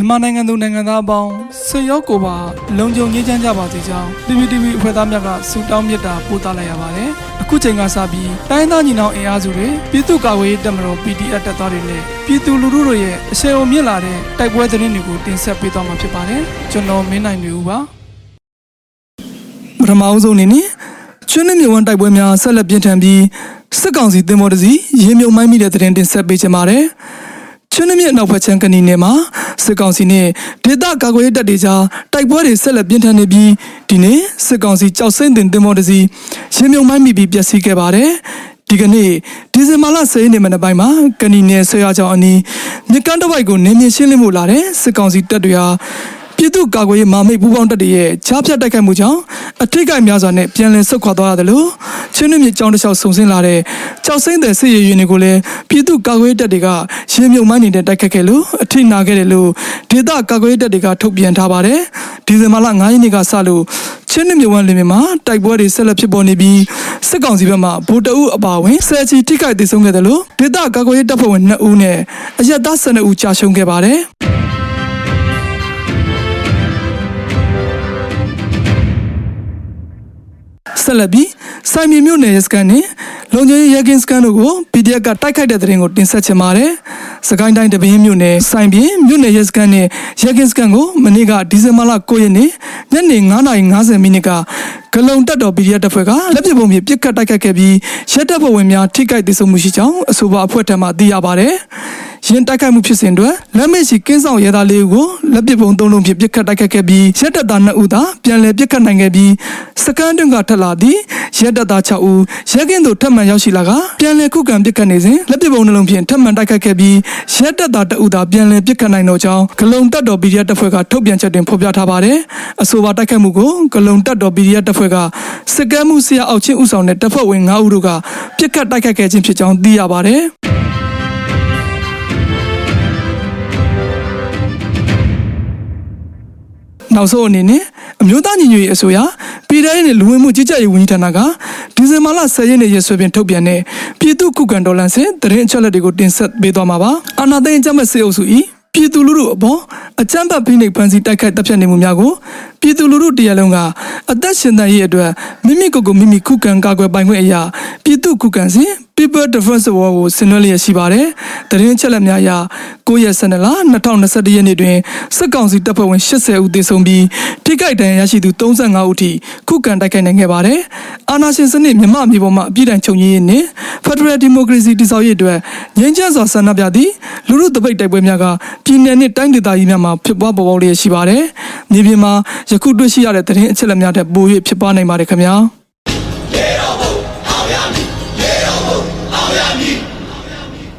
မြန်မာနိုင်ငံသူနိုင်ငံသားအပေါင်းဆွေရောက်ကိုပါလုံခြုံရေးချမ်းကြပါစေကြောင်း PPTV အဖွဲ့သားများကဆုတောင်းမေတ္တာပို့သလိုက်ရပါတယ်။အခုချိန်ကစပြီးတိုင်းသားညီနောင်အင်အားစုတွေပြည်သူ့ကာကွယ်ရေးတပ်မတော် PDF တပ်သားတွေနဲ့ပြည်သူလူထုတို့ရဲ့အဆင်အုံမြင့်လာတဲ့တိုက်ပွဲသတင်းတွေကိုတင်ဆက်ပေးသွားမှာဖြစ်ပါတယ်။ကျွန်တော်မင်းနိုင်နေဦးပါ။ပထမအဆုံးအနေနဲ့ကျွန်းနှမြဝန်တိုက်ပွဲများဆက်လက်ပြင်းထန်ပြီးစစ်ကောင်စီတင်မော်တစီရေမြုံမိုင်းမိတဲ့သတင်းတင်ဆက်ပေးချင်ပါတယ်။ ကျွန်းနှမြအနောက်ဘက်ချမ်းကနေနယ်မှာစစ်ကောင်စီနဲ့ဒေသကာကွယ်ရေးတပ်တွေကြားတိုက်ပွဲတွေဆက်လက်ပြင်းထန်နေပြီးဒီနေ့စစ်ကောင်စီကြောက်စိမ့်တင်တင်မော်တစီရေမြုံမိုင်းမိပြီးပျက်စီးခဲ့ပါတယ်။ဒီကနေ့ဒီဇင်ဘာလ10ရက်နေ့မနက်ပိုင်းမှာကဏီနယ်ဆွေရချောင်းအနီးမြကန်းတစ်ပိုက်ကိုနေမြေရှင်းလင်းမှုလာတဲ့စစ်ကောင်စီတပ်တွေဟာ ပြည်သူ့ကာကွယ်ရေးမာမိတ်ပူးပေါင်းတပ်တွေရဲ့ကြားဖြတ်တိုက်ခိုက်မှုကြောင့်အထိတ်ကိုက်များစွာနဲ့ပြန်လည်ဆုတ်ခွာသွားရတယ်လို့ချင်းနှမြစ်ကြောင်းတစ်လျှောက်ဆုံဆင်းလာတဲ့ကြောက်စိမ့်တဲ့စစ်ရေးရင်တွေကိုလည်းပြည်သူ့ကာကွယ်ရေးတပ်တွေကရေမြုံမိုင်းနေတဲ့တိုက်ခတ်ခဲ့လို့အထိနာခဲ့တယ်လို့ဒေသကာကွယ်ရေးတပ်တွေကထုတ်ပြန်ထားပါတယ်ဒီဇင်ဘာလ9ရက်နေ့ကစလို့ချင်းနှမြစ်ဝမ်းလင်းမြမှာတိုက်ပွဲတွေဆက်လက်ဖြစ်ပေါ်နေပြီးစစ်ကောင်စီဘက်မှဗိုလ်တအုပ်အပါအဝင်ဆယ်ချီထိခိုက်ဒေဆုံးခဲ့တယ်လို့ဒေသကာကွယ်ရေးတပ်ဖွဲ့ဝင်2ဦးနဲ့အရက်သား12ဦးကြာရှုံးခဲ့ပါတယ် ဆက်လက်ပြီးစိုင်မြေမြို့နယ်ရဲစခန်းနဲ့လုံခြုံရေးရဲကင်းစခန်းတို့ကို PDF ကတိုက်ခိုက်တဲ့တဲ့ရင်ကိုတင်ဆက်ချင်ပါတယ်။စကိုင်းတိုင်းတပင်းမြို့နယ်စိုင်ပြင်မြို့နယ်ရဲစခန်းနဲ့ရဲကင်းစခန်းကိုမနေ့ကဒီဇင်ဘာလ9ရက်နေ့ညနေ9:50မိနစ်ကဂလုံတက်တော် PDF တပ်ဖွဲ့ကလက်ပစ်ပုံဖြင့်ပစ်ခတ်တိုက်ခိုက်ခဲ့ပြီးရဲတပ်ဖွဲ့ဝင်များထိခိုက်ဒေဆုံးမှုရှိကြောင်းအဆိုပါအဖွဲ့ထံမှသိရပါတယ်။ ရင်တိုက်ခိုက်မှုဖြစ်စဉ်တွင်လက်မရှိကင်းဆောင်ရဲသားလေးဦးကိုလက်ပစ်ပုံသုံးလုံးဖြင့်ပစ်ခတ်တိုက်ခိုက်ခဲ့ပြီးရဲတပ်သား2ဦးသာပြန်လည်ပစ်ခတ်နိုင်ခဲ့ပြီးစကန်တွင်ကထက်လာသည့်ရဲတပ်သား6ဦးရဲကင်းသို့ထပ်မံရောက်ရှိလာကပြန်လည်ခုခံပစ်ခတ်နေစဉ်လက်ပစ်ပုံနှလုံးဖြင့်ထပ်မံတိုက်ခိုက်ခဲ့ပြီးရဲတပ်သား2ဦးသာပြန်လည်ပစ်ခတ်နိုင်တော့ကြောင်းဂလုံတပ်တော် PDF တပ်ဖွဲ့ကထုတ်ပြန်ချက်တွင်ဖော်ပြထားပါတယ်အဆိုပါတိုက်ခိုက်မှုကိုဂလုံတပ်တော် PDF တပ်ဖွဲ့ကစစ်ကမ်းမှုဆရာအောက်ချင်းဦးဆောင်တဲ့တပ်ဖွဲ့ဝင်9ဦးတို့ကပစ်ခတ်တိုက်ခိုက်ခဲ့ခြင်းဖြစ်ကြောင်းသိရပါတယ် နောက်ဆုံးအနေနဲ့အမျိုးသားညီညွတ်ရေးအစိုးရပြည်ထောင်စုလူဝင်မှုကြီးကြပ်ရေးဝန်ကြီးဌာနကဒီဇင်ဘာလ10ရက်နေ့ရက်စွဲဖြင့်ထုတ်ပြန်တဲ့ပြည်သူ့ခုခံတော်လှန်စစ်တရင်အချက်လက်တွေကိုတင်ဆက်ပေးသွားမှာပါအာဏာသိမ်းအကြမ်းဖက်စစ်အုပ်စု၏ပြည်သူလူထုအပေါ်အကြမ်းဖက်ဖိနှိပ်ဖန်ဆီးတိုက်ခိုက်တပ်ဖြတ်နေမှုများကိုပြည်သူလူထုတရားလုံးကအသက်ရှင်သန်ရေးအတွက်မိမိကိုယ်ကိုမိမိခုခံကာကွယ်ပိုင်ခွင့်အရာပြည်သူ့ခုခံစဉ် People Defense War ကိုဆင်နွှဲလျက်ရှိပါတယ်။တရင်ချက်လက်များအရ9ရက်12လ2021ရက်နေ့တွင်စစ်ကောင်စီတပ်ဖွဲ့ဝင်80ဦးသေဆုံးပြီးထိခိုက်ဒဏ်ရာရရှိသူ35ဦးထိခုခံတိုက်ခိုက်နိုင်ခဲ့ပါတယ်။အာဏာရှင်စနစ်မြမအမျိုးပေါ်မှအပြည့်တိုင်ချုပ်ငြိမ်းရေးနှင့် Federal Democracy တည်ဆောက်ရေးအတွက်ငြိမ်းချမ်းစွာဆန္ဒပြသည့်လူထုတပိတ်တိုက်ပွဲများကပြည်내နှင့်တိုင်းဒေသကြီးများမှာဖြစ်ပွားပေါ်ပေါက်လျက်ရှိပါတယ်။မြေပြင်မှာယခုတွေ့ရှိရတဲ့တရင်အချက်လက်များထက်ပို၍ဖြစ်ပွားနိုင်ပါတယ်ခင်ဗျာ။